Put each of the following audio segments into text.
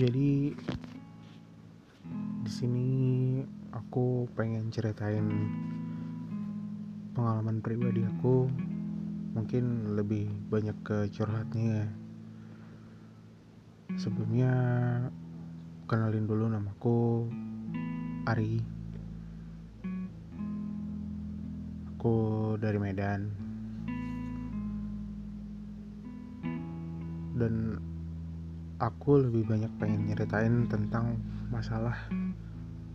Jadi di sini aku pengen ceritain pengalaman pribadi aku mungkin lebih banyak ke curhatnya ya. Sebelumnya kenalin dulu namaku Ari. Aku dari Medan. Dan aku lebih banyak pengen nyeritain tentang masalah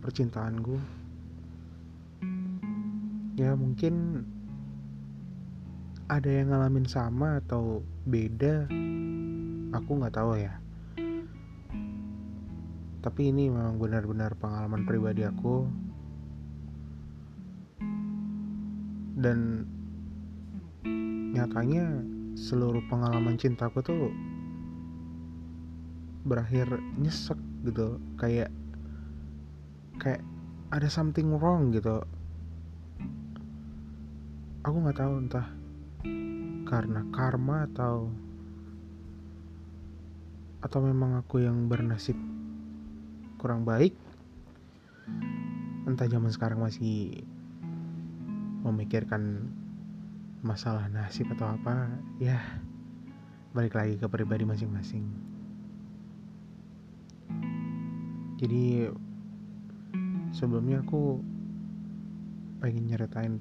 percintaanku ya mungkin ada yang ngalamin sama atau beda aku nggak tahu ya. Tapi ini memang benar-benar pengalaman pribadi aku. Dan nyatanya seluruh pengalaman cintaku tuh berakhir nyesek gitu. Kayak kayak ada something wrong gitu. Aku nggak tahu entah karena karma atau atau memang aku yang bernasib kurang baik. Entah zaman sekarang masih memikirkan masalah nasib atau apa ya balik lagi ke pribadi masing-masing jadi sebelumnya aku pengen nyeritain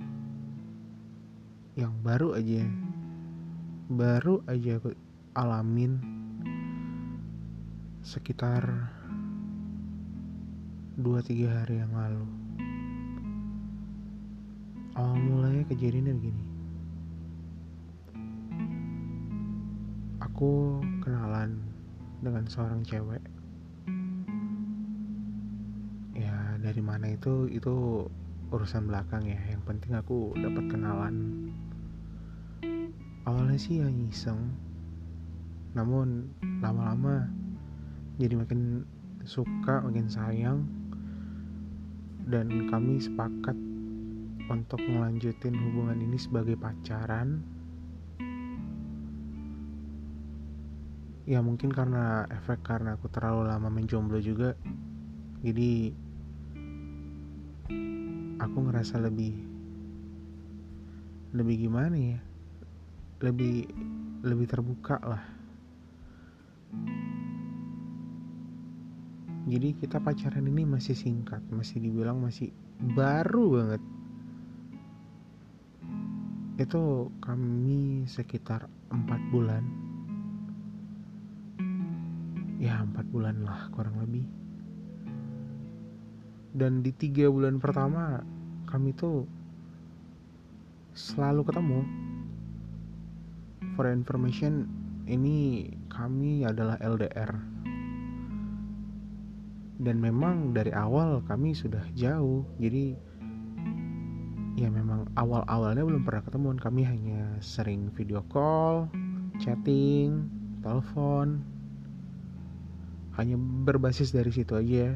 yang baru aja baru aja aku alamin sekitar 2-3 hari yang lalu. Awal mulanya kejadiannya begini. Aku kenalan dengan seorang cewek dari mana itu itu urusan belakang ya. Yang penting aku dapat kenalan. Awalnya sih ya iseng. Namun lama-lama jadi makin suka makin sayang. Dan kami sepakat untuk melanjutin hubungan ini sebagai pacaran. Ya mungkin karena efek karena aku terlalu lama menjomblo juga. Jadi aku ngerasa lebih lebih gimana ya? Lebih lebih terbuka lah. Jadi kita pacaran ini masih singkat masih dibilang masih baru banget. Itu kami sekitar empat bulan. Ya empat bulan lah kurang lebih dan di tiga bulan pertama kami tuh selalu ketemu. For information ini kami adalah LDR dan memang dari awal kami sudah jauh. Jadi ya memang awal-awalnya belum pernah ketemu. Kami hanya sering video call chatting telepon. Hanya berbasis dari situ aja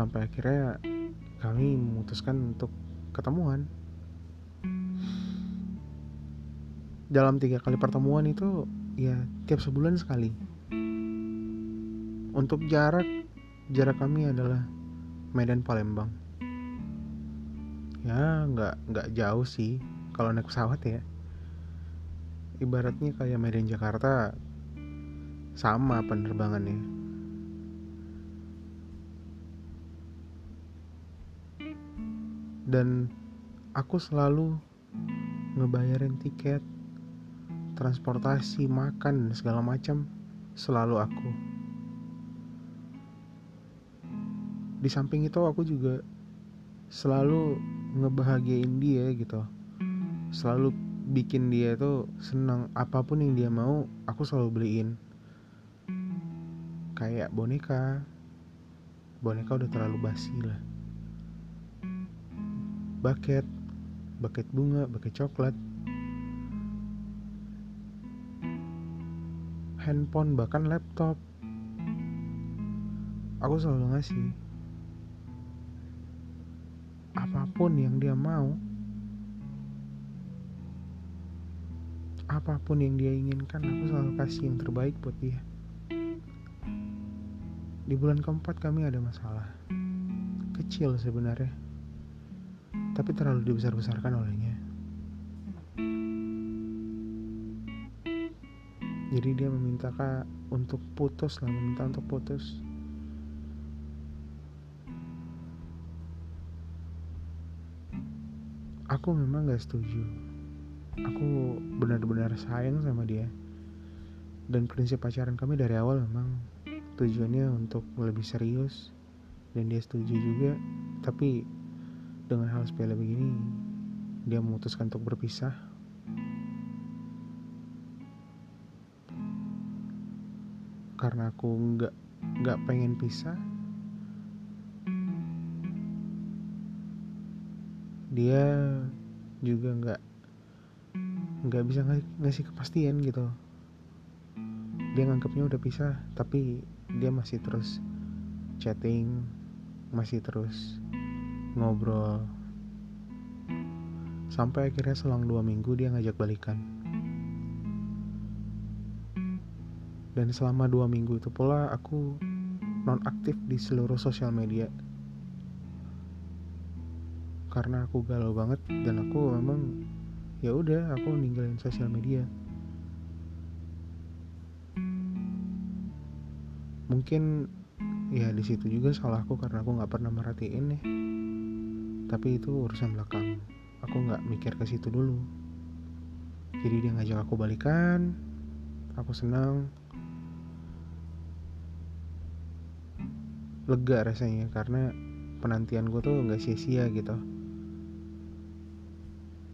sampai akhirnya kami memutuskan untuk ketemuan. Dalam tiga kali pertemuan itu ya tiap sebulan sekali. Untuk jarak jarak kami adalah Medan Palembang. Ya nggak nggak jauh sih kalau naik pesawat ya. Ibaratnya kayak Medan Jakarta sama penerbangannya dan aku selalu ngebayarin tiket transportasi, makan, dan segala macam selalu aku. Di samping itu aku juga selalu ngebahagiain dia gitu. Selalu bikin dia tuh senang apa pun yang dia mau, aku selalu beliin. Kayak boneka. Boneka udah terlalu basi lah. Bucket, bucket bunga, bucket coklat, handphone bahkan laptop. Aku selalu ngasih apa pun yang dia mau. Apa pun yang dia inginkan aku selalu kasih yang terbaik buat dia. Di bulan keempat kami ada masalah kecil sebenarnya tapi terlalu dibesar-besarkan olehnya. Jadi dia meminta kak untuk putus lah meminta untuk putus. Aku memang gak setuju. Aku benar-benar sayang sama dia. Dan prinsip pacaran kami dari awal memang tujuannya untuk lebih serius. Dan dia setuju juga. Tapi dengan hal sepele begini dia memutuskan untuk berpisah. Karena aku nggak nggak pengen pisah dia juga nggak nggak bisa ngasih kepastian gitu. Dia nganggapnya udah pisah tapi dia masih terus chatting masih terus ngobrol. Sampai akhirnya selang dua minggu dia ngajak balikan. Dan selama dua minggu itu pula aku non aktif di seluruh sosial media. Karena aku galau banget dan aku memang ya udah aku ninggalin sosial media. Mungkin ya di situ juga salahku karena aku nggak pernah merhatiin nih tapi itu urusan belakang. Aku nggak mikir ke situ dulu. Jadi dia ngajak aku balikan. Aku senang. Lega rasanya karena penantian gue tuh nggak sia-sia gitu.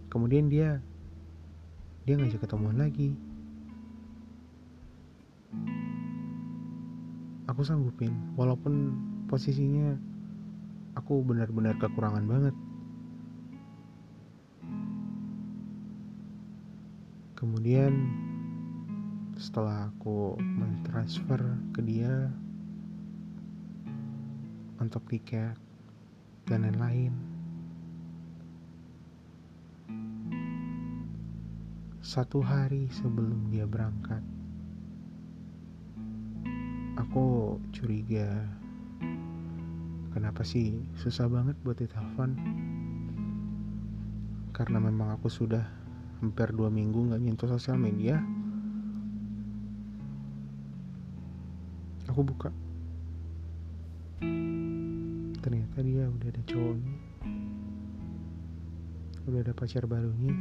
Kemudian dia dia ngajak ketemuan lagi. Aku sanggupin walaupun posisinya aku benar-benar kekurangan banget. Kemudian setelah aku mentransfer ke dia untuk tiket dan lain-lain satu hari sebelum dia berangkat aku curiga kenapa sih susah banget buat ditelepon? Karena memang aku sudah hampir dua minggu nggak nyentuh sosial media. Aku buka. Ternyata dia udah ada cowoknya. Udah ada pacar barunya.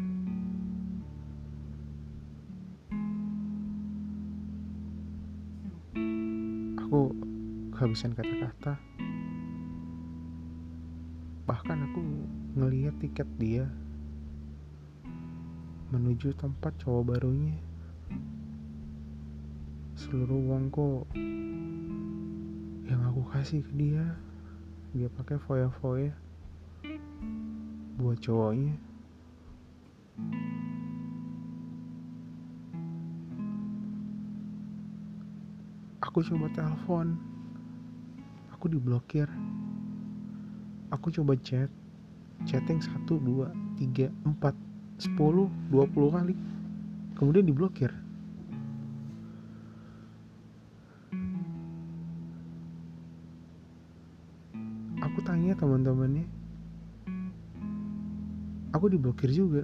Aku kehabisan kata-kata bahkan aku ngeliat tiket dia menuju tempat cowok barunya. Seluruh uangku yang aku kasih ke dia dia pakai foya-foya buat cowoknya. Aku coba telepon aku diblokir aku coba chat. Chatting 1, 2, 3, 4, 10, 20 kali. Kemudian diblokir. Aku tanya teman-temannya. Aku diblokir juga.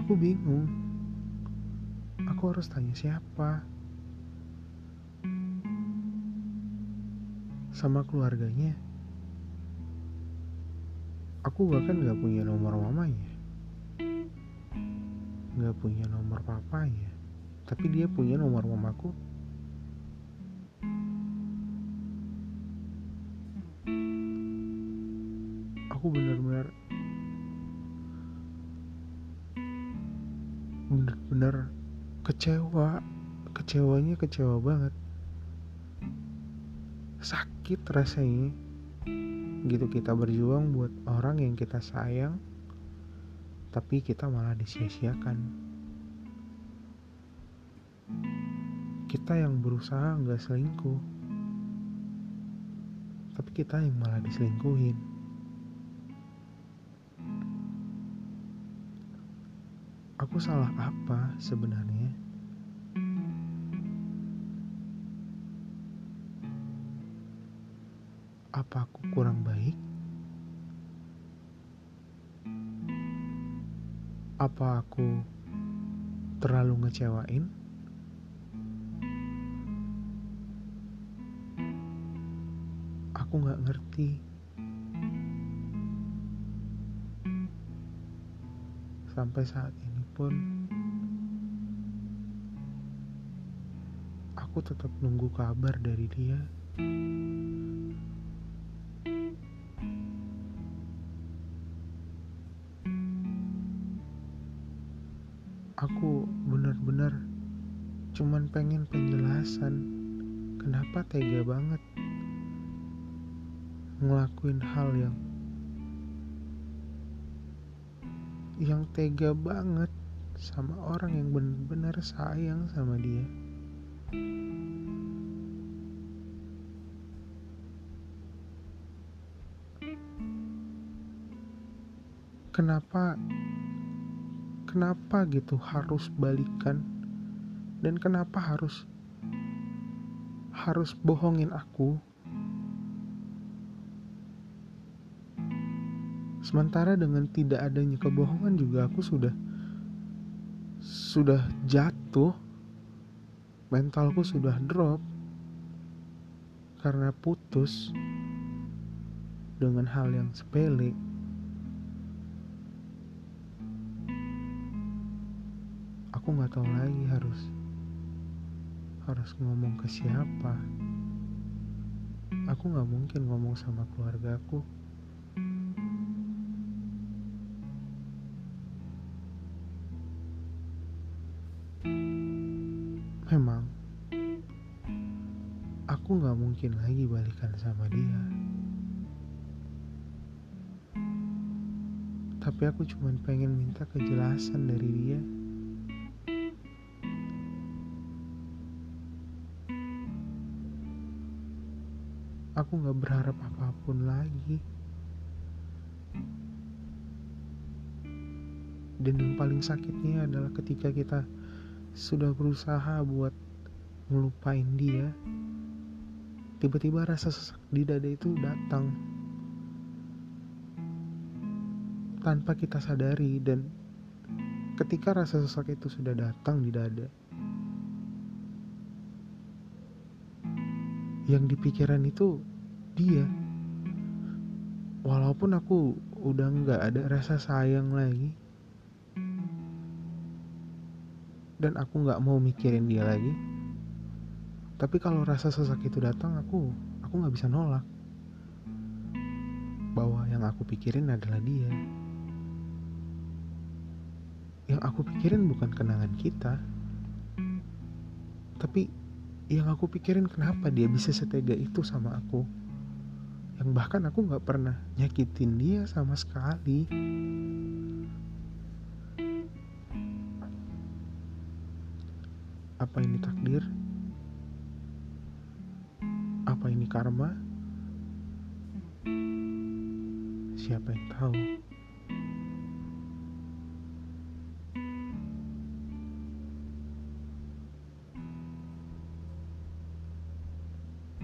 Aku bingung aku harus tanya siapa? Sama keluarganya? Aku bahkan gak punya nomor mamanya. Gak punya nomor papanya. Tapi dia punya nomor mamaku. Aku benar-benar bener-bener kecewa. Kecewanya kecewa banget. Sakit rasanya. Gitu kita berjuang buat orang yang kita sayang tapi kita malah disia-siakan. Kita yang berusaha nggak selingkuh tapi kita yang malah diselingkuhin aku salah apa sebenarnya? Apa aku kurang baik? Apa aku terlalu ngecewain? Aku gak ngerti. Sampai saat ini aku tetap nunggu kabar dari dia. Aku benar-benar cuman pengen penjelasan kenapa tega banget ngelakuin hal yang yang tega banget sama orang yang benar-benar sayang sama dia. Kenapa kenapa gitu harus balikan dan kenapa harus harus bohongin aku Sementara dengan tidak adanya kebohongan juga aku sudah sudah jatuh. Mentalku sudah drop karena putus dengan hal yang sepele. Aku nggak tahu lagi harus harus ngomong ke siapa. Aku nggak mungkin ngomong sama keluargaku. Sama dia. Tapi aku cuma pengen minta kejelasan dari dia. Aku gak berharap apa pun lagi. Dan yang paling sakitnya adalah ketika kita sudah berusaha buat ngelupain dia tiba-tiba rasa sesak di dada itu datang. Tanpa kita sadari dan ketika rasa sesak itu sudah datang di dada yang di pikiran itu dia. Walaupun aku udah nggak ada rasa sayang lagi dan aku nggak mau mikirin dia lagi tapi kalau rasa sesak itu datang aku aku nggak bisa nolak. Bahwa yang aku pikirin adalah dia. Yang aku pikirin bukan kenangan kita. Tapi yang aku pikirin kenapa dia bisa setega itu sama aku. Yang bahkan aku nggak pernah nyakitin dia sama sekali. Apa ini takdir? Karma? Siapa yang tahu?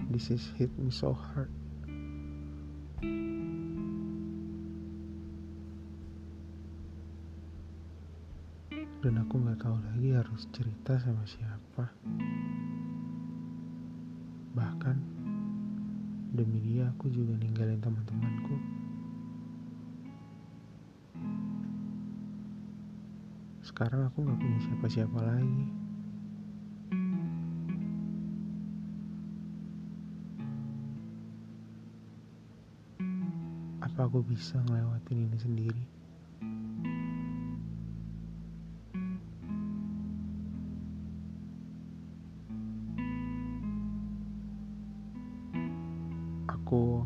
This is hit me so hard. dan aku nggak tahu lagi harus cerita sama siapa bahkan demi dia aku juga ninggalin teman-temanku. Sekarang aku nggak punya siapa-siapa lagi. Apa aku bisa ngelewatin ini sendiri aku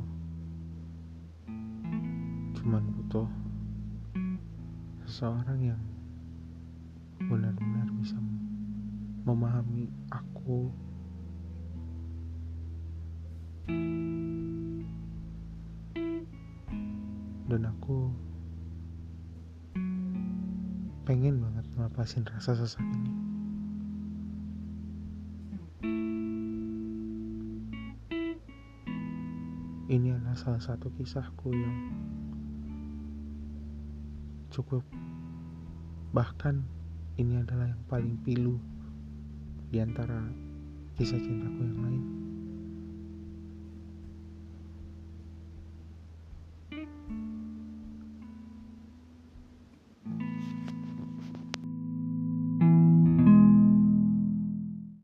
cuman butuh seseorang yang benar-benar bisa memahami aku dan aku pengen banget ngelepasin rasa sesak ini. Ini adalah salah satu kisahku yang cukup bahkan ini adalah yang paling pilu di antara kisah cintaku yang lain.